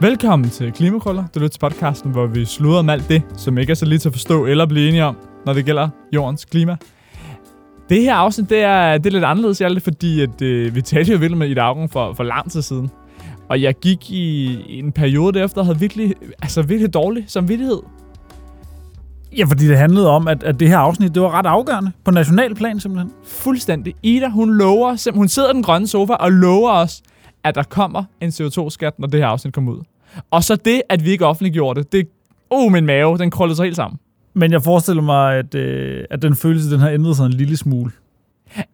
Velkommen til Klimakrøller. Du lytter til podcasten, hvor vi sluder om alt det, som ikke er så lige til at forstå eller blive enige om, når det gælder jordens klima. Det her afsnit, det er, det er lidt anderledes, Hjalte, fordi at, øh, vi talte jo virkelig med i Augen for, for lang tid siden. Og jeg gik i, i en periode derefter og havde virkelig, altså virkelig dårlig samvittighed. Ja, fordi det handlede om, at, at det her afsnit, det var ret afgørende på national plan simpelthen. Fuldstændig. Ida, hun lover, hun sidder i den grønne sofa og lover os, at der kommer en CO2-skat, når det her afsnit kommer ud. Og så det, at vi ikke offentliggjorde det, det, oh, min mave, den krøllede sig helt sammen. Men jeg forestiller mig, at, øh, at den følelse, den har ændret sig en lille smule.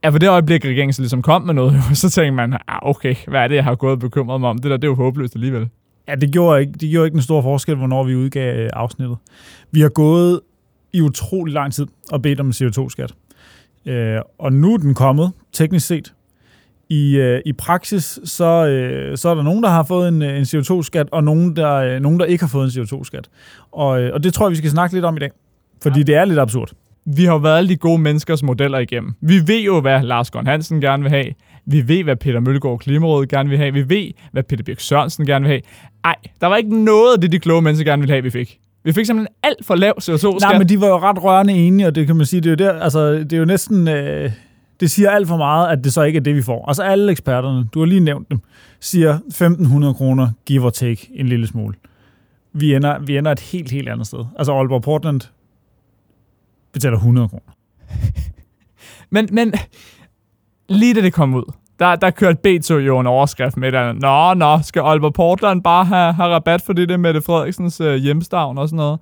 Ja, for det øjeblik, regeringen så ligesom kom med noget, så tænkte man, ah, okay, hvad er det, jeg har gået og bekymret mig om? Det der, det er jo håbløst alligevel. Ja, det gjorde ikke, det gjorde ikke en stor forskel, hvornår vi udgav øh, afsnittet. Vi har gået i utrolig lang tid og bedt om en CO2-skat. Øh, og nu er den kommet, teknisk set. I, øh, i praksis, så, øh, så er der nogen, der har fået en, øh, en CO2-skat, og nogen der, øh, nogen, der ikke har fået en CO2-skat. Og, øh, og det tror jeg, vi skal snakke lidt om i dag. Fordi ja. det er lidt absurd. Vi har været alle de gode menneskers modeller igennem. Vi ved jo, hvad Lars Gård Hansen gerne vil have. Vi ved, hvad Peter Møllegaard Klimarådet gerne vil have. Vi ved, hvad Peter Birk Sørensen gerne vil have. Ej, der var ikke noget af det, de kloge mennesker gerne ville have, vi fik. Vi fik simpelthen alt for lav CO2-skat. Nej, men de var jo ret rørende enige, og det kan man sige, det er jo, der, altså, det er jo næsten... Øh, det siger alt for meget, at det så ikke er det, vi får. Altså alle eksperterne, du har lige nævnt dem, siger 1.500 kroner, give or take, en lille smule. Vi ender, vi ender et helt, helt andet sted. Altså Aalborg Portland betaler 100 kroner. Men, men lige da det kom ud, der, der kørte B2 jo en overskrift med, at nå, nå, skal Aalborg Portland bare have, have rabat for det der med det Frederiksens øh, hjemstavn og sådan noget.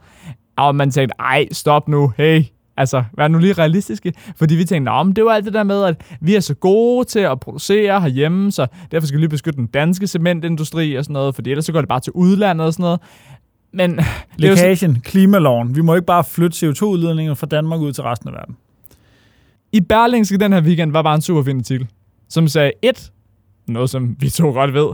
Og man tænkte, ej, stop nu, hey, altså, vær nu lige realistiske. Fordi vi tænkte, men det var alt det der med, at vi er så gode til at producere herhjemme, så derfor skal vi lige beskytte den danske cementindustri og sådan noget, fordi ellers så går det bare til udlandet og sådan noget. Men Lækagen, klimaloven. Vi må ikke bare flytte CO2-udledninger fra Danmark ud til resten af verden. I Berlingske den her weekend var bare en super fin artikel, som sagde et, noget som vi to godt ved,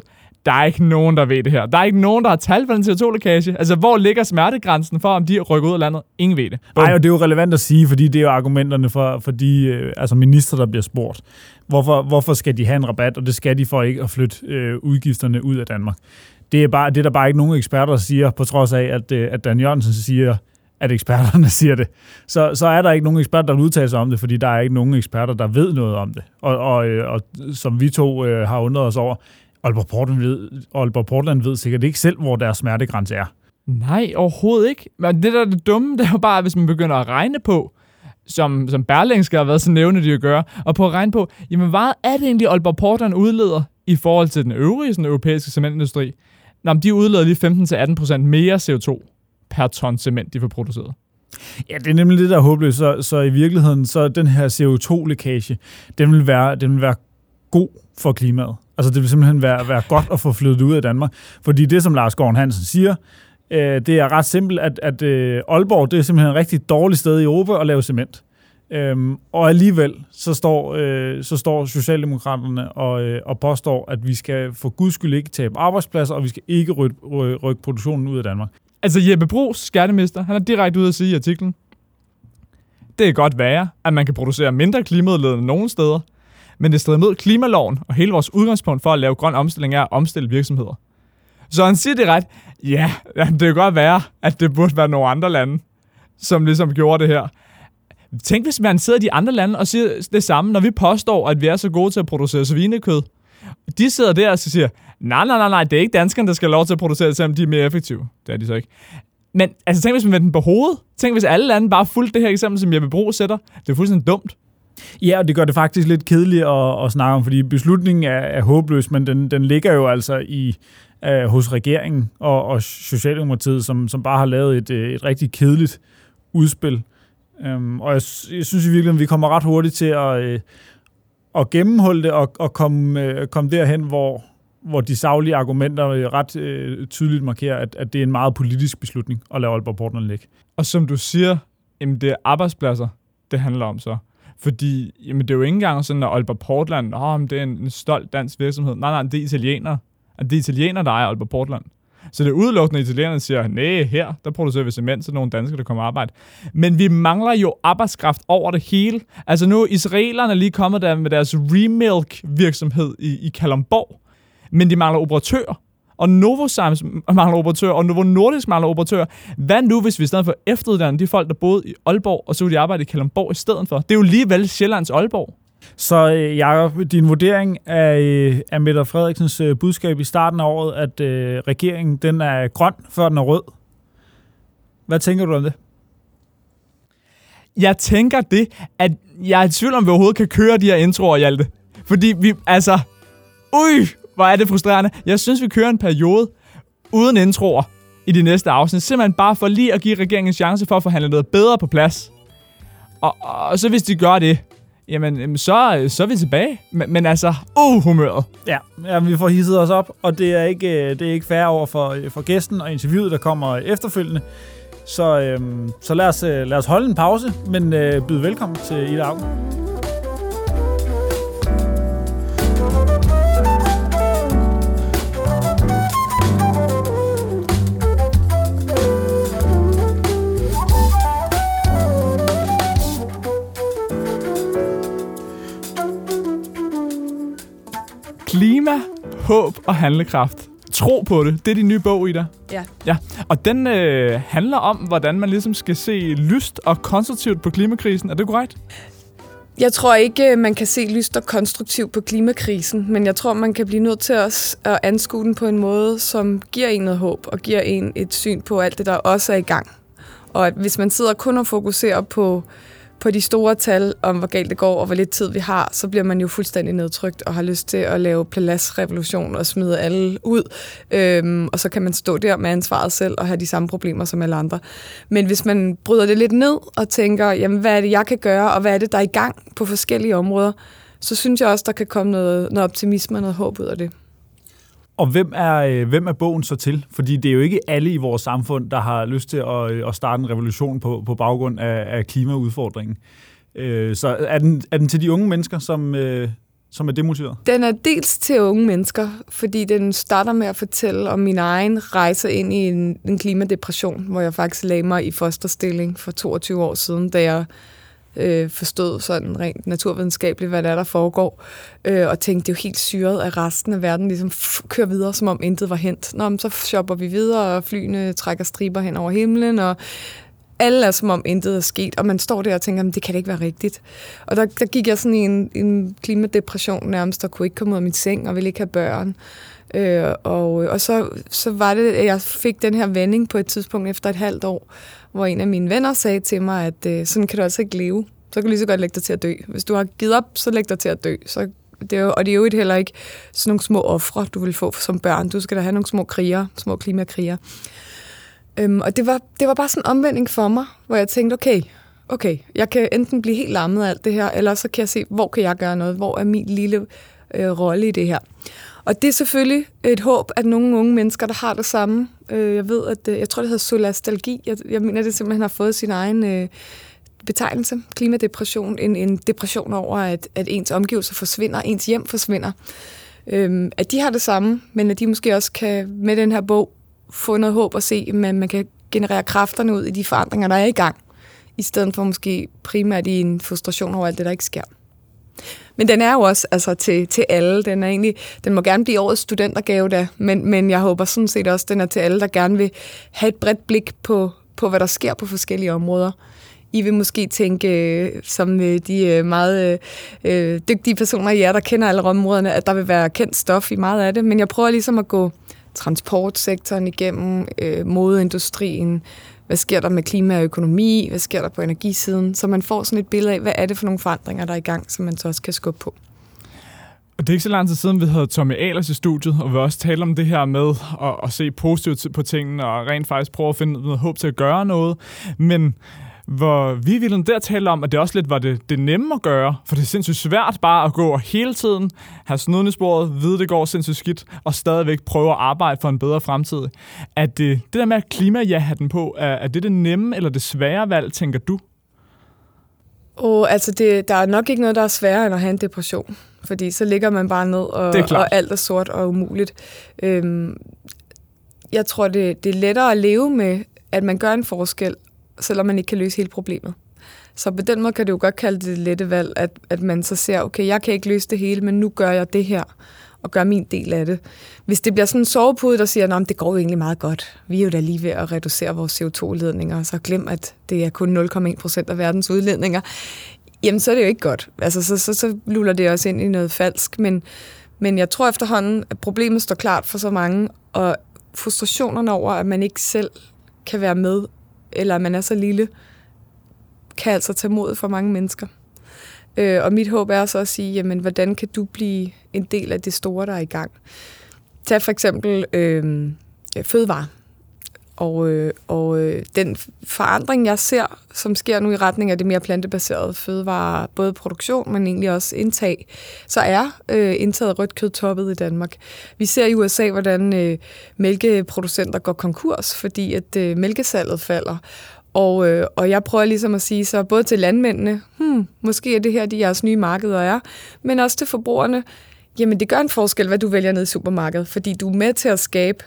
der er ikke nogen, der ved det her. Der er ikke nogen, der har tal for den CO2-lækage. Altså, hvor ligger smertegrænsen for, om de rykker ud af landet? Ingen ved det. Nej, og det er jo relevant at sige, fordi det er jo argumenterne for, for de øh, altså minister, der bliver spurgt. Hvorfor, hvorfor skal de have en rabat? Og det skal de for ikke at flytte øh, udgifterne ud af Danmark. Det er, bare, det er der bare ikke nogen eksperter, der siger, på trods af, at, øh, at Dan Jørgensen siger, at eksperterne siger det. Så, så er der ikke nogen eksperter, der vil udtale sig om det, fordi der er ikke nogen eksperter, der ved noget om det. Og, og, øh, og som vi to øh, har undret os over, Aalborg Portland, ved, Aalborg Portland ved sikkert ikke selv, hvor deres smertegrænse er. Nej, overhovedet ikke. Men det der er det dumme, det er jo bare, hvis man begynder at regne på, som, som Berlingske har været så nævne, de at gøre, og på at regne på, jamen hvad er det egentlig, Aalborg Portland udleder i forhold til den øvrige sådan, europæiske cementindustri? Nå, men de udleder lige 15-18% mere CO2 per ton cement, de får produceret. Ja, det er nemlig det, der er håbløst. Så, så i virkeligheden, så den her CO2-lækage, den vil, være, den vil være god for klimaet. Altså det vil simpelthen være, være godt at få flyttet ud af Danmark. Fordi det, som Lars Gården Hansen siger, øh, det er ret simpelt, at, at øh, Aalborg det er simpelthen et rigtig dårligt sted i Europa at lave cement. Øhm, og alligevel så står, øh, så står Socialdemokraterne og, øh, og påstår, at vi skal for guds skyld ikke tabe arbejdspladser, og vi skal ikke rykke, rykke produktionen ud af Danmark. Altså Jeppe Brugs, skattemester, han er direkte ude at sige i artiklen, det kan godt være, at man kan producere mindre klimaudledende nogle steder, men det strider mod klimaloven, og hele vores udgangspunkt for at lave grøn omstilling er at omstille virksomheder. Så han siger det ret, ja, det kan godt være, at det burde være nogle andre lande, som ligesom gjorde det her. Tænk, hvis man sidder i de andre lande og siger det samme, når vi påstår, at vi er så gode til at producere svinekød. De sidder der og siger, nej, nej, nej, nej, det er ikke danskerne, der skal have lov til at producere selvom de er mere effektive. Det er de så ikke. Men altså, tænk, hvis man vendte den på hovedet. Tænk, hvis alle lande bare fulgte det her eksempel, som Jeppe Bro sætter. Det er fuldstændig dumt. Ja, og det gør det faktisk lidt kedeligt at, at snakke om, fordi beslutningen er, er håbløs, men den, den ligger jo altså i uh, hos regeringen og, og Socialdemokratiet, som, som bare har lavet et, øh, et rigtig kedeligt udspil. Um, og jeg, jeg synes i virkeligheden, vi kommer ret hurtigt til at, uh, at gennemholde det og, og komme, uh, komme derhen, hvor, hvor de savlige argumenter ret uh, tydeligt markerer, at, at det er en meget politisk beslutning at lave Aalborg Portland ligge. Og som du siger, jamen det er arbejdspladser, det handler om så. Fordi jamen, det er jo ikke engang sådan, at Aalborg Portland, oh, det er en, en stolt dansk virksomhed. Nej, nej, det er italienere. Det er italienere, der ejer Aalborg Portland. Så det er udelukkende italienerne, siger, nej, her, der producerer vi cement til nogle danskere, der kommer arbejde. Men vi mangler jo arbejdskraft over det hele. Altså nu er israelerne lige kommet der med deres remilk virksomhed i, i Kalamborg, men de mangler operatører og Novozymes mangler operatører, og Novo Nordisk mangler operatører. Hvad nu, hvis vi i stedet for efteruddanne de folk, der boede i Aalborg, og så ville de arbejde i Kalundborg i stedet for? Det er jo alligevel Sjællands Aalborg. Så øh, Jacob, din vurdering af, øh, af Mette Frederiksens øh, budskab i starten af året, at øh, regeringen den er grøn, før den er rød. Hvad tænker du om det? Jeg tænker det, at jeg er i tvivl om, vi overhovedet kan køre de her introer, Hjalte. Fordi vi, altså... Ui, hvor er det frustrerende. Jeg synes, vi kører en periode uden introer i de næste afsnit. Simpelthen bare for lige at give regeringen en chance for at forhandle noget bedre på plads. Og, og så hvis de gør det, jamen, så, så er vi tilbage. Men, men altså, uh, humøret. Ja, ja, vi får hisset os op, og det er ikke, øh, det er ikke fair over for, øh, for gæsten og interviewet, der kommer efterfølgende. Så, øhm, så lad, os, øh, lad os holde en pause, men øh, byde velkommen til Ida Augen. Og handlekraft. Tro på det. Det er din nye bog, Ida. Ja. Ja, og den øh, handler om, hvordan man ligesom skal se lyst og konstruktivt på klimakrisen. Er det korrekt? Jeg tror ikke, man kan se lyst og konstruktivt på klimakrisen, men jeg tror, man kan blive nødt til os at anskue den på en måde, som giver en noget håb og giver en et syn på alt det, der også er i gang. Og at hvis man sidder kun og fokuserer på på de store tal om, hvor galt det går og hvor lidt tid vi har, så bliver man jo fuldstændig nedtrykt og har lyst til at lave pladsrevolution og smide alle ud. Øhm, og så kan man stå der med ansvaret selv og have de samme problemer som alle andre. Men hvis man bryder det lidt ned og tænker, jamen hvad er det, jeg kan gøre, og hvad er det, der er i gang på forskellige områder, så synes jeg også, der kan komme noget, noget optimisme og noget håb ud af det. Og hvem er, øh, hvem er bogen så til? Fordi det er jo ikke alle i vores samfund, der har lyst til at, øh, at starte en revolution på, på baggrund af, af klimaudfordringen. Øh, så er den, er den til de unge mennesker, som, øh, som er demotiveret? Den er dels til unge mennesker, fordi den starter med at fortælle om min egen rejse ind i en, en klimadepression, hvor jeg faktisk lagde mig i fosterstilling for 22 år siden, da jeg øh, forstod sådan rent naturvidenskabeligt, hvad der er, der foregår, øh, og tænkte, det er jo helt syret, at resten af verden ligesom kører videre, som om intet var hent. Nå, men så shopper vi videre, og flyene trækker striber hen over himlen, og alle er som om intet er sket, og man står der og tænker, det kan det ikke være rigtigt. Og der, der gik jeg sådan i en, en klimadepression nærmest, og kunne ikke komme ud af min seng, og ville ikke have børn. Øh, og, og så, så var det, at jeg fik den her vending på et tidspunkt efter et halvt år, hvor en af mine venner sagde til mig, at øh, sådan kan du altså ikke leve. Så kan du lige så godt lægge dig til at dø. Hvis du har givet op, så læg dig til at dø. Så det er jo, og det er jo heller ikke sådan nogle små ofre, du vil få som børn. Du skal da have nogle små kriger, små klimakriger. Øhm, og det var, det var bare sådan en omvending for mig, hvor jeg tænkte, okay, okay, jeg kan enten blive helt lammet af alt det her, eller så kan jeg se, hvor kan jeg gøre noget? Hvor er min lille øh, rolle i det her? Og det er selvfølgelig et håb, at nogle unge mennesker, der har det samme, øh, jeg ved, at øh, jeg tror, det hedder solastalgi, jeg, jeg mener, det simpelthen har fået sin egen øh, betegnelse, klimadepression, en, en depression over, at, at ens omgivelser forsvinder, ens hjem forsvinder. Øh, at de har det samme, men at de måske også kan med den her bog få noget håb og se, at man, man kan generere kræfterne ud i de forandringer, der er i gang, i stedet for måske primært i en frustration over alt det, der ikke sker. Men den er jo også altså, til, til alle. Den, er egentlig, den må gerne blive årets studentergave da, men, men jeg håber sådan set også, den er til alle, der gerne vil have et bredt blik på, på hvad der sker på forskellige områder. I vil måske tænke, øh, som øh, de øh, meget øh, dygtige personer i jer, der kender alle områderne, at der vil være kendt stof i meget af det, men jeg prøver ligesom at gå transportsektoren igennem, øh, modeindustrien, hvad sker der med klima og økonomi, hvad sker der på energisiden, så man får sådan et billede af, hvad er det for nogle forandringer, der er i gang, som man så også kan skubbe på. Og det er ikke så lang tid siden, vi havde Tommy Ahlers i studiet, og vi også talte om det her med at, at se positivt på tingene, og rent faktisk prøve at finde noget håb til at gøre noget. Men hvor vi ville der tale om, at det også lidt var det, det nemme at gøre, for det er sindssygt svært bare at gå og hele tiden have snuden i sporet, vide, det går sindssygt skidt, og stadigvæk prøve at arbejde for en bedre fremtid. At det, det der med at klima ja den på, er, er det det nemme eller det svære valg, tænker du? Og altså, det, der er nok ikke noget, der er sværere end at have en depression. Fordi så ligger man bare ned, og, og alt er sort og umuligt. Øhm, jeg tror, det, det er lettere at leve med, at man gør en forskel, selvom man ikke kan løse hele problemet. Så på den måde kan det jo godt kalde det lette valg, at, at man så ser, okay, jeg kan ikke løse det hele, men nu gør jeg det her. og gør min del af det. Hvis det bliver sådan en sovepude, der siger, at det går jo egentlig meget godt. Vi er jo da lige ved at reducere vores CO2-ledninger, så glem, at det er kun 0,1 procent af verdens udledninger. Jamen, så er det jo ikke godt. Altså, så, så, så luller det også ind i noget falsk. Men, men jeg tror efterhånden, at problemet står klart for så mange, og frustrationerne over, at man ikke selv kan være med, eller man er så lille, kan altså tage mod for mange mennesker. Øh, og mit håb er så at sige, jamen, hvordan kan du blive en del af det store, der er i gang? Tag for eksempel øh, fødevare. Og, øh, og øh, den forandring, jeg ser, som sker nu i retning af det mere plantebaserede fødevare, både produktion, men egentlig også indtag, så er øh, indtaget rødt kød toppet i Danmark. Vi ser i USA, hvordan øh, mælkeproducenter går konkurs, fordi at øh, mælkesalget falder. Og, øh, og jeg prøver ligesom at sige så både til landmændene, hmm, måske er det her de jeres nye markeder er, men også til forbrugerne, jamen det gør en forskel, hvad du vælger ned i supermarkedet, fordi du er med til at skabe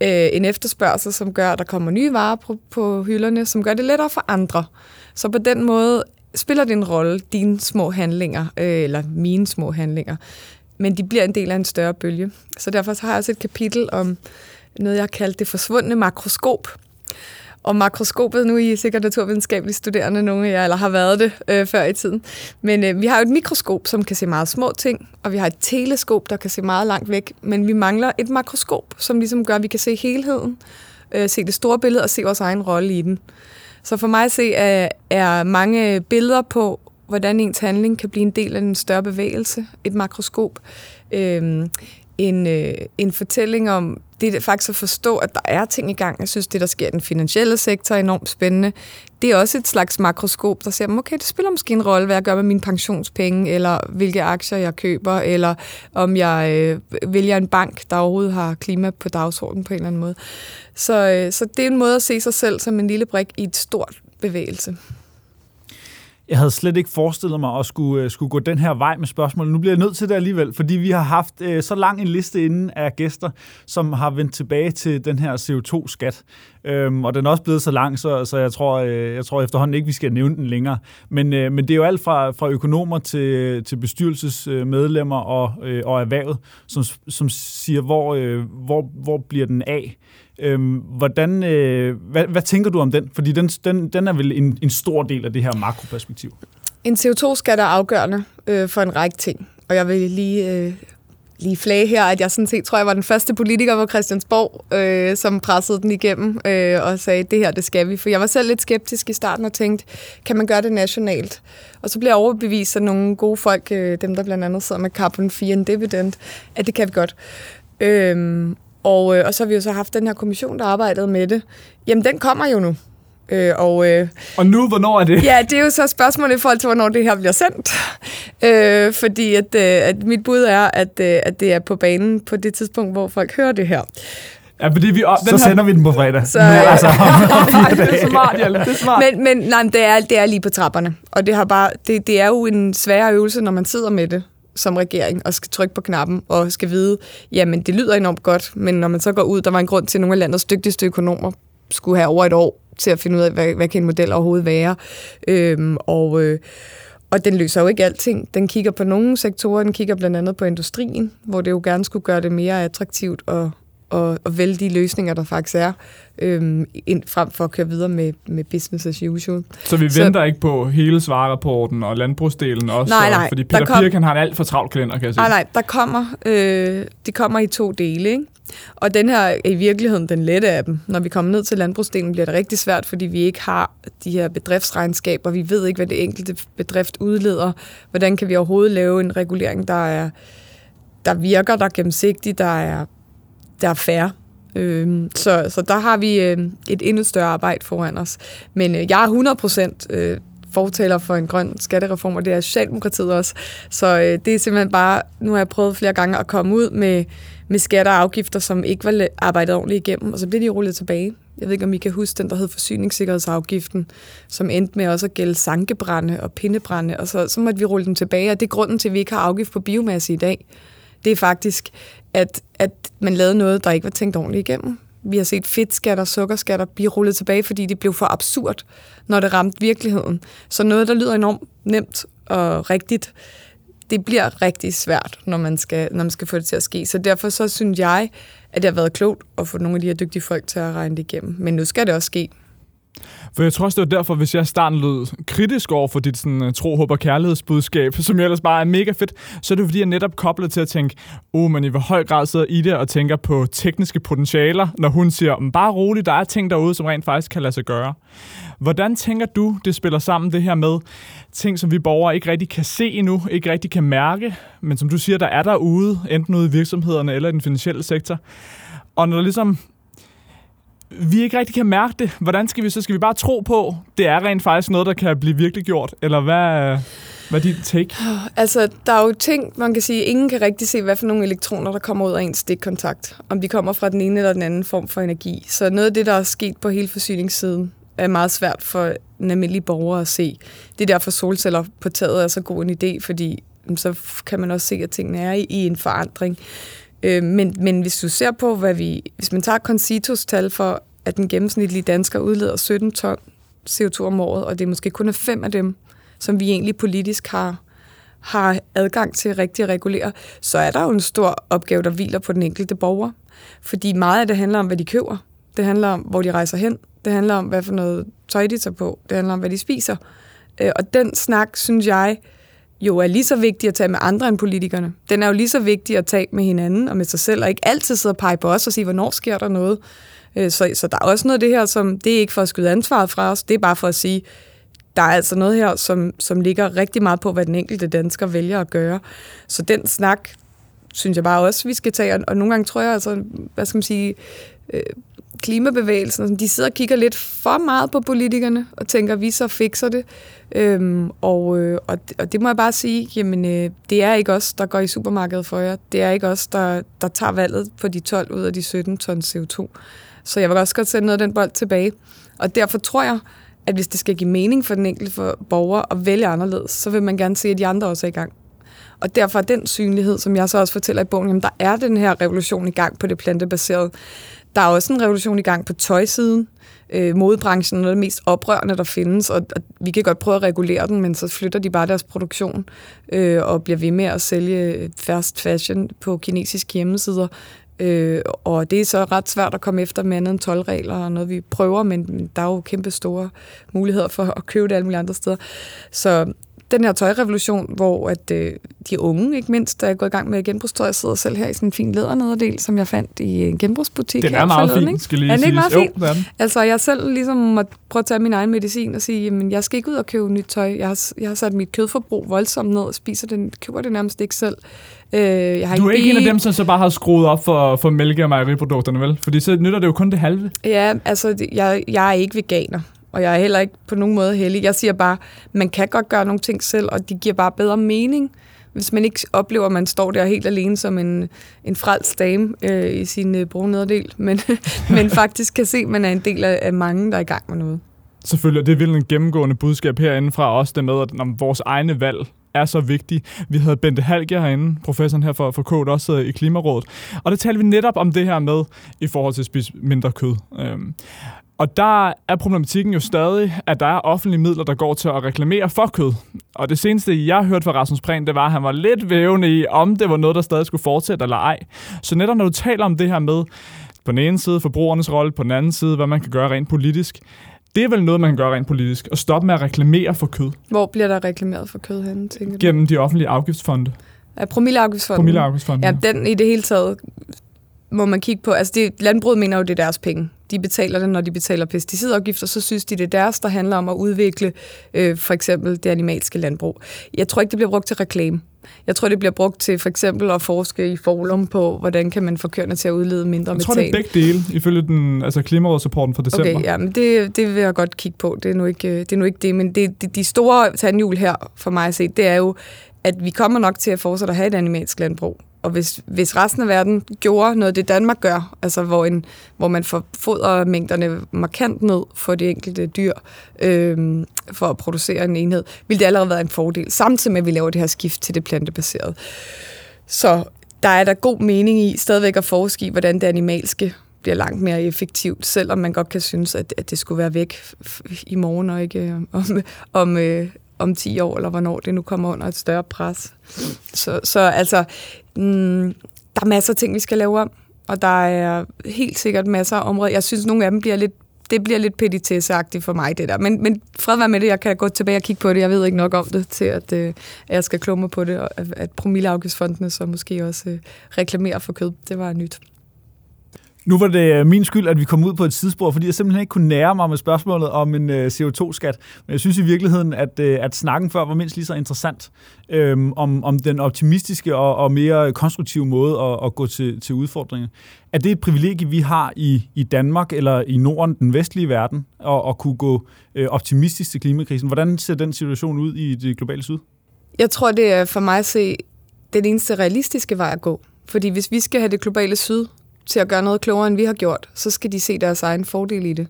øh, en efterspørgsel, som gør, at der kommer nye varer på, på hylderne, som gør det lettere for andre. Så på den måde spiller det en rolle, dine små handlinger, øh, eller mine små handlinger, men de bliver en del af en større bølge. Så derfor så har jeg også et kapitel om noget, jeg har kaldt det forsvundne makroskop, og makroskopet. Nu er I sikkert naturvidenskabelige studerende, nogle af jer, eller har været det øh, før i tiden. Men øh, vi har jo et mikroskop, som kan se meget små ting, og vi har et teleskop, der kan se meget langt væk. Men vi mangler et makroskop, som ligesom gør, at vi kan se helheden, øh, se det store billede og se vores egen rolle i den. Så for mig at se er, er mange billeder på, hvordan ens handling kan blive en del af en større bevægelse, et makroskop. Øh, en, øh, en fortælling om det er faktisk at forstå, at der er ting i gang. Jeg synes, det, der sker i den finansielle sektor, er enormt spændende. Det er også et slags makroskop, der ser, okay, det spiller måske en rolle, hvad jeg gør med mine pensionspenge, eller hvilke aktier jeg køber, eller om jeg øh, vælger en bank, der overhovedet har klima på dagsordenen på en eller anden måde. Så, øh, så det er en måde at se sig selv som en lille brik i et stort bevægelse. Jeg havde slet ikke forestillet mig at skulle, øh, skulle gå den her vej med spørgsmål. Nu bliver jeg nødt til det alligevel, fordi vi har haft øh, så lang en liste inden af gæster, som har vendt tilbage til den her CO2-skat. Øhm, og den er også blevet så lang, så, så jeg, tror, øh, jeg tror efterhånden ikke, vi skal nævne den længere. Men, øh, men det er jo alt fra, fra økonomer til, til bestyrelsesmedlemmer og, øh, og erhvervet, som, som siger, hvor, øh, hvor, hvor bliver den af? Øhm, hvordan, øh, hvad, hvad tænker du om den? Fordi den, den, den er vel en, en stor del af det her makroperspektiv. En CO2-skat er afgørende øh, for en række ting. Og jeg vil lige, øh, lige flage her, at jeg sådan set tror, jeg var den første politiker på Christiansborg, øh, som pressede den igennem øh, og sagde, det her, det skal vi. For jeg var selv lidt skeptisk i starten og tænkte, kan man gøre det nationalt? Og så blev jeg overbevist af nogle gode folk, øh, dem der blandt andet sidder med Carbon 4 Dividend, at det kan vi godt. Øhm, og, øh, og så har vi jo så haft den her kommission, der arbejdede med det. Jamen, den kommer jo nu. Øh, og, øh, og nu, hvornår er det? Ja, det er jo så spørgsmålet i forhold til, hvornår det her bliver sendt. Øh, fordi at, øh, at mit bud er, at, øh, at det er på banen på det tidspunkt, hvor folk hører det her. Ja, fordi vi, den så her, sender vi den på fredag. Så, nu, altså, det er smart, Hjalte. Det er smart. Men, men nej, det, er, det er lige på trapperne. Og det, har bare, det, det er jo en svær øvelse, når man sidder med det som regering og skal trykke på knappen og skal vide, jamen det lyder enormt godt, men når man så går ud, der var en grund til, at nogle af landets dygtigste økonomer skulle have over et år til at finde ud af, hvad, hvad kan en model overhovedet være. Øhm, og, øh, og den løser jo ikke alting. Den kigger på nogle sektorer, den kigger blandt andet på industrien, hvor det jo gerne skulle gøre det mere attraktivt at, at, at vælge de løsninger, der faktisk er, øhm, ind, frem for at køre videre med, med business as usual. Så vi så, venter ikke på hele svarrapporten og landbrugsdelen også? Nej, nej. Fordi Peter kom, Birken har en alt for travlt kalender, kan jeg sige. Nej, nej. Der kommer, øh, det kommer i to dele, ikke? Og den her er i virkeligheden den lette af dem. Når vi kommer ned til landbrugsdelen, bliver det rigtig svært, fordi vi ikke har de her bedriftsregnskaber. Vi ved ikke, hvad det enkelte bedrift udleder. Hvordan kan vi overhovedet lave en regulering, der er der virker, der er gennemsigtig, der er der er færre. Øh, så, så der har vi øh, et endnu større arbejde foran os. Men øh, jeg er 100 procent øh, fortaler for en grøn skattereform, og det er Socialdemokratiet også. Så øh, det er simpelthen bare, nu har jeg prøvet flere gange at komme ud med, med skatter og afgifter, som ikke var arbejdet ordentligt igennem, og så bliver de rullet tilbage. Jeg ved ikke, om I kan huske den, der hed forsyningssikkerhedsafgiften, som endte med også at gælde sankebrænde og pindebrænde, og så, så måtte vi rulle den tilbage, og det er grunden til, at vi ikke har afgift på biomasse i dag. Det er faktisk, at, at man lavede noget, der ikke var tænkt ordentligt igennem. Vi har set fedtskatter, sukkerskatter blive rullet tilbage, fordi det blev for absurd, når det ramte virkeligheden. Så noget, der lyder enormt nemt og rigtigt, det bliver rigtig svært, når man, skal, når man skal få det til at ske. Så derfor så synes jeg, at det har været klogt at få nogle af de her dygtige folk til at regne det igennem. Men nu skal det også ske. For jeg tror også, det var derfor, hvis jeg starten lød kritisk over for dit sådan, øh, tro, håb og kærlighedsbudskab, som jeg ellers bare er mega fedt, så er det fordi, jeg netop koblet til at tænke, oh, men i hvor høj grad sidder i det og tænker på tekniske potentialer, når hun siger, bare roligt, der er ting derude, som rent faktisk kan lade sig gøre. Hvordan tænker du, det spiller sammen det her med ting, som vi borgere ikke rigtig kan se endnu, ikke rigtig kan mærke, men som du siger, der er derude, enten ude i virksomhederne eller i den finansielle sektor. Og når der ligesom vi ikke rigtig kan mærke det, hvordan skal vi så? Skal vi bare tro på, det er rent faktisk noget, der kan blive virkelig gjort? Eller hvad, hvad er dit take? Altså, der er jo ting, man kan sige, ingen kan rigtig se, hvad for nogle elektroner, der kommer ud af en stikkontakt. Om de kommer fra den ene eller den anden form for energi. Så noget af det, der er sket på hele forsyningssiden, er meget svært for en almindelig borger at se. Det er derfor solceller på taget er så god en idé, fordi mm, så kan man også se, at tingene er i en forandring. Øh, men, men hvis du ser på, hvad vi... Hvis man tager Concitos tal for, at den gennemsnitlige dansker udleder 17 ton CO2 om året, og det er måske kun er fem af dem, som vi egentlig politisk har, har adgang til rigtig at regulere, så er der jo en stor opgave, der hviler på den enkelte borger. Fordi meget af det handler om, hvad de køber. Det handler om, hvor de rejser hen. Det handler om, hvad for noget tøj de tager på. Det handler om, hvad de spiser. Øh, og den snak, synes jeg, jo er lige så vigtig at tage med andre end politikerne. Den er jo lige så vigtig at tage med hinanden og med sig selv, og ikke altid sidde og pege på os og sige, hvornår sker der noget. Øh, så, så der er også noget af det her, som det er ikke for at skyde ansvaret fra os, det er bare for at sige, der er altså noget her, som, som ligger rigtig meget på, hvad den enkelte dansker vælger at gøre. Så den snak, synes jeg bare også, vi skal tage. Og nogle gange tror jeg, altså, hvad skal man sige, øh, klimabevægelsen, de sidder og kigger lidt for meget på politikerne og tænker, vi så fikser det. Øhm, og, øh, og, og det må jeg bare sige, jamen øh, det er ikke os, der går i supermarkedet for jer. Det er ikke os, der, der tager valget på de 12 ud af de 17 ton CO2. Så jeg vil også godt sende noget af den bold tilbage. Og derfor tror jeg, at hvis det skal give mening for den enkelte for borger at vælge anderledes, så vil man gerne se, at de andre også er i gang. Og derfor er den synlighed, som jeg så også fortæller i bogen, jamen der er den her revolution i gang på det plantebaserede. Der er også en revolution i gang på tøjsiden. Øh, modebranchen er noget af det mest oprørende, der findes, og, og vi kan godt prøve at regulere den, men så flytter de bare deres produktion øh, og bliver ved med at sælge øh, fast fashion på kinesiske hjemmesider. Øh, og det er så ret svært at komme efter med andet end 12 regler og noget, vi prøver, men der er jo kæmpe store muligheder for at købe det alle mulige andre steder. Så den her tøjrevolution, hvor at øh, de unge, ikke mindst, der er gået i gang med genbrugstøj. Jeg sidder selv her i sådan en fin ledernederdel, som jeg fandt i en genbrugsbutik. Den er meget fin, skal lige er den ikke meget fin? Jo, den. Altså, jeg selv ligesom må prøve at tage min egen medicin og sige, jamen, jeg skal ikke ud og købe nyt tøj. Jeg har, jeg har sat mit kødforbrug voldsomt ned og spiser den, køber det nærmest ikke selv. Øh, jeg har du er ikke en af dem, som så bare har skruet op for, for mælke- og mejeriprodukterne, vel? Fordi så nytter det jo kun det halve. Ja, altså, jeg, jeg er ikke veganer og jeg er heller ikke på nogen måde heldig. Jeg siger bare, man kan godt gøre nogle ting selv, og de giver bare bedre mening, hvis man ikke oplever, at man står der helt alene som en, en frelst dame øh, i sin øh, brune nederdel, men, men faktisk kan se, at man er en del af, af mange, der er i gang med noget. Selvfølgelig, det er virkelig en gennemgående budskab herinde fra os, det med, at når vores egne valg er så vigtig. Vi havde Bente Halger herinde, professoren her for, for Kode, også i Klimarådet. Og der talte vi netop om det her med, i forhold til at spise mindre kød. Øhm, og der er problematikken jo stadig, at der er offentlige midler, der går til at reklamere for kød. Og det seneste, jeg hørte fra Rasmus Prehn, det var, at han var lidt vævende i, om det var noget, der stadig skulle fortsætte eller ej. Så netop når du taler om det her med, på den ene side forbrugernes rolle, på den anden side, hvad man kan gøre rent politisk, det er vel noget, man kan gøre rent politisk, at stoppe med at reklamere for kød. Hvor bliver der reklameret for kød henne, tænker du? Gennem de offentlige afgiftsfonde. Ja, promilleafgiftsfonden. Promilleafgiftsfonden. Ja, den i det hele taget må man kigge på. Altså, det, landbruget mener jo, det er deres penge. De betaler det, når de betaler pesticidafgifter, så synes de, det er deres, der handler om at udvikle øh, for eksempel det animalske landbrug. Jeg tror ikke, det bliver brugt til reklame. Jeg tror, det bliver brugt til for eksempel at forske i forlum på, hvordan kan man få køerne til at udlede mindre metan. Jeg tror, det er begge dele, ifølge den, altså klimarådsrapporten fra december. Okay, ja, men det, det vil jeg godt kigge på. Det er nu ikke det. Er nu ikke det. Men det, det, de store tandhjul her, for mig at se, det er jo, at vi kommer nok til at fortsætte at have et animalsk landbrug. Og hvis, hvis resten af verden gjorde noget, det Danmark gør, altså hvor, en, hvor man får fodermængderne markant ned for de enkelte dyr, øh, for at producere en enhed, ville det allerede være en fordel, samtidig med, at vi laver det her skift til det plantebaserede. Så der er der god mening i stadigvæk at forske i, hvordan det animalske bliver langt mere effektivt, selvom man godt kan synes, at, at det skulle være væk i morgen og ikke øh, om, om, øh, om 10 år, eller hvornår det nu kommer under et større pres. Så, så altså, mm, der er masser af ting, vi skal lave om, og der er helt sikkert masser af områder. Jeg synes, nogle af dem bliver lidt det bliver lidt petitesseagtigt for mig, det der. Men, men fred være med det, jeg kan gå tilbage og kigge på det. Jeg ved ikke nok om det, til at, øh, at jeg skal klumme på det, og at promilleafgiftsfondene så måske også øh, reklamerer for kød. Det var nyt. Nu var det øh, min skyld, at vi kom ud på et sidespor, fordi jeg simpelthen ikke kunne nære mig med spørgsmålet om en øh, CO2-skat. Men jeg synes i virkeligheden, at, øh, at snakken før var mindst lige så interessant øhm, om, om den optimistiske og, og mere konstruktive måde at, at gå til, til udfordringen. Er det et privilegie, vi har i, i Danmark eller i Norden, den vestlige verden, at, at kunne gå øh, optimistisk til klimakrisen? Hvordan ser den situation ud i det globale syd? Jeg tror, det er for mig at se den eneste realistiske vej at gå. Fordi hvis vi skal have det globale syd til at gøre noget klogere, end vi har gjort, så skal de se deres egen fordel i det.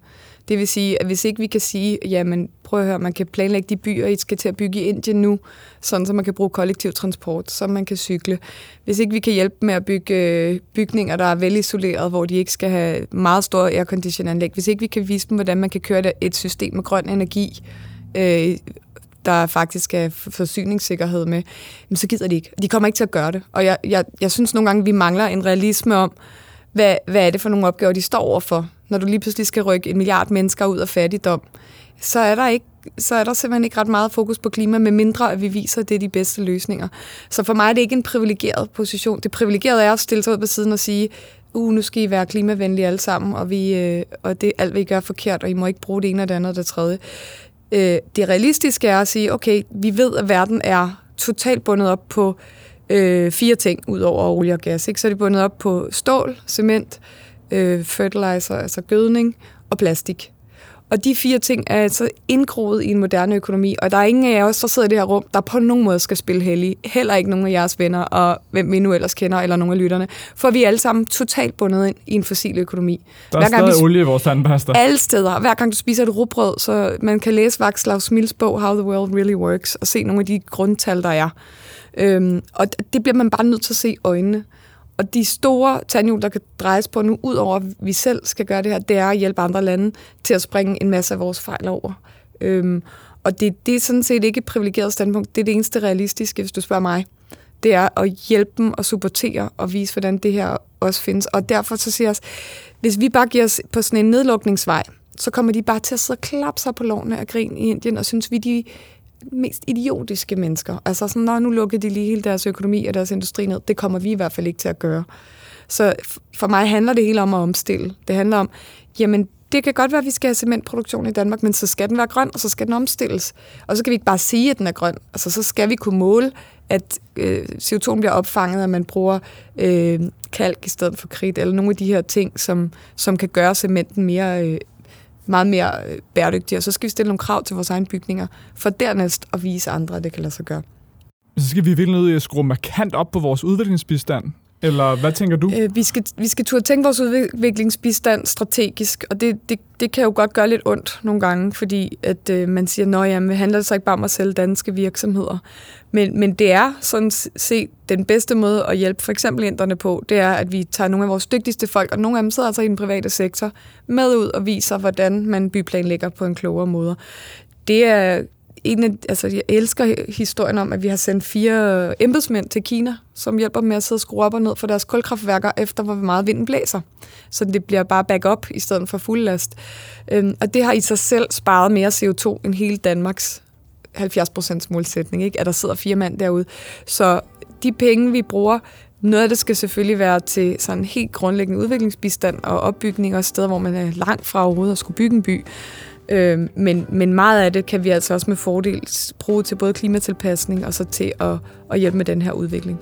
Det vil sige, at hvis ikke vi kan sige, jamen prøv at høre, man kan planlægge de byer, I skal til at bygge i Indien nu, sådan så man kan bruge kollektiv transport, så man kan cykle. Hvis ikke vi kan hjælpe med at bygge øh, bygninger, der er velisoleret, hvor de ikke skal have meget store airconditionanlæg. hvis ikke vi kan vise dem, hvordan man kan køre et system med grøn energi, øh, der faktisk er forsyningssikkerhed med, så gider de ikke. De kommer ikke til at gøre det. Og jeg, jeg, jeg synes nogle gange, vi mangler en realisme om, hvad, hvad er det for nogle opgaver, de står overfor. Når du lige pludselig skal rykke en milliard mennesker ud af fattigdom, så er der ikke så er der simpelthen ikke ret meget fokus på klima, med mindre at vi viser, at det er de bedste løsninger. Så for mig er det ikke en privilegeret position. Det privilegerede er at stille sig ud på siden og sige, uh, nu skal I være klimavenlige alle sammen, og, vi, øh, og det alt, hvad I gør forkert, og I må ikke bruge det ene og det andet og det tredje. Øh, det realistiske er at sige, okay, vi ved, at verden er totalt bundet op på øh, fire ting ud over olie og gas. Ikke? Så er det bundet op på stål, cement, øh, fertilizer, altså gødning og plastik. Og de fire ting er altså indgroet i en moderne økonomi, og der er ingen af os, der sidder i det her rum, der på nogen måde skal spille heldig. Heller ikke nogen af jeres venner, og hvem vi nu ellers kender, eller nogle af lytterne. For vi er alle sammen totalt bundet ind i en fossil økonomi. Der er hver gang stadig olie i vores tandpasta. Alle steder. Hver gang du spiser et rugbrød, så man kan læse Václav Smils bog How the World Really Works, og se nogle af de grundtal, der er. Øhm, og det bliver man bare nødt til at se i øjnene. Og de store tandhjul, der kan drejes på nu, udover at vi selv skal gøre det her, det er at hjælpe andre lande til at springe en masse af vores fejl over. Øhm, og det, det er sådan set ikke et privilegeret standpunkt. Det er det eneste realistiske, hvis du spørger mig. Det er at hjælpe dem og supportere og vise, hvordan det her også findes. Og derfor så siger jeg hvis vi bare giver os på sådan en nedlukningsvej, så kommer de bare til at sidde og klappe sig på lovene af grin i Indien, og synes vi, de mest idiotiske mennesker. Altså sådan, når nu lukker de lige hele deres økonomi og deres industri ned. Det kommer vi i hvert fald ikke til at gøre. Så for mig handler det hele om at omstille. Det handler om, jamen det kan godt være, at vi skal have cementproduktion i Danmark, men så skal den være grøn, og så skal den omstilles. Og så kan vi ikke bare sige, at den er grøn. Altså, så skal vi kunne måle, at øh, CO2 bliver opfanget, at man bruger øh, kalk i stedet for kridt, eller nogle af de her ting, som, som kan gøre cementen mere øh, meget mere øh, bæredygtige, og så skal vi stille nogle krav til vores egne bygninger, for dernæst at vise andre, at det kan lade sig gøre. Så skal vi virkelig nødt at skrue markant op på vores udviklingsbistand. Eller hvad tænker du? Øh, vi, skal, vi skal turde tænke vores udviklingsbistand strategisk, og det, det, det kan jo godt gøre lidt ondt nogle gange, fordi at øh, man siger, at det handler så ikke bare om at sælge danske virksomheder. Men, men det er sådan set den bedste måde at hjælpe for eksempel inderne på, det er, at vi tager nogle af vores dygtigste folk, og nogle af dem sidder altså i den private sektor, med ud og viser, hvordan man byplanlægger på en klogere måde. Det er en af, altså, jeg elsker historien om, at vi har sendt fire embedsmænd til Kina, som hjælper med at sidde og skrue op og ned for deres kulkraftværker, efter hvor meget vinden blæser. Så det bliver bare back up i stedet for fuld last. Øhm, og det har i sig selv sparet mere CO2 end hele Danmarks 70% målsætning, ikke? at der sidder fire mand derude. Så de penge, vi bruger, noget af det skal selvfølgelig være til sådan helt grundlæggende udviklingsbistand og opbygning og steder, hvor man er langt fra overhovedet at skulle bygge en by. Øh, men, men meget af det kan vi altså også med fordel bruge til både klimatilpasning og så til at, at hjælpe med den her udvikling.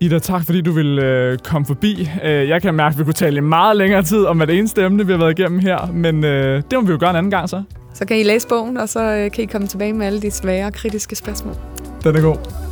Ida, tak fordi du vil øh, komme forbi. Øh, jeg kan mærke, at vi kunne tale i meget længere tid om det eneste emne, vi har været igennem her, men øh, det må vi jo gøre en anden gang så. Så kan I læse bogen, og så øh, kan I komme tilbage med alle de svære kritiske spørgsmål. Den er god.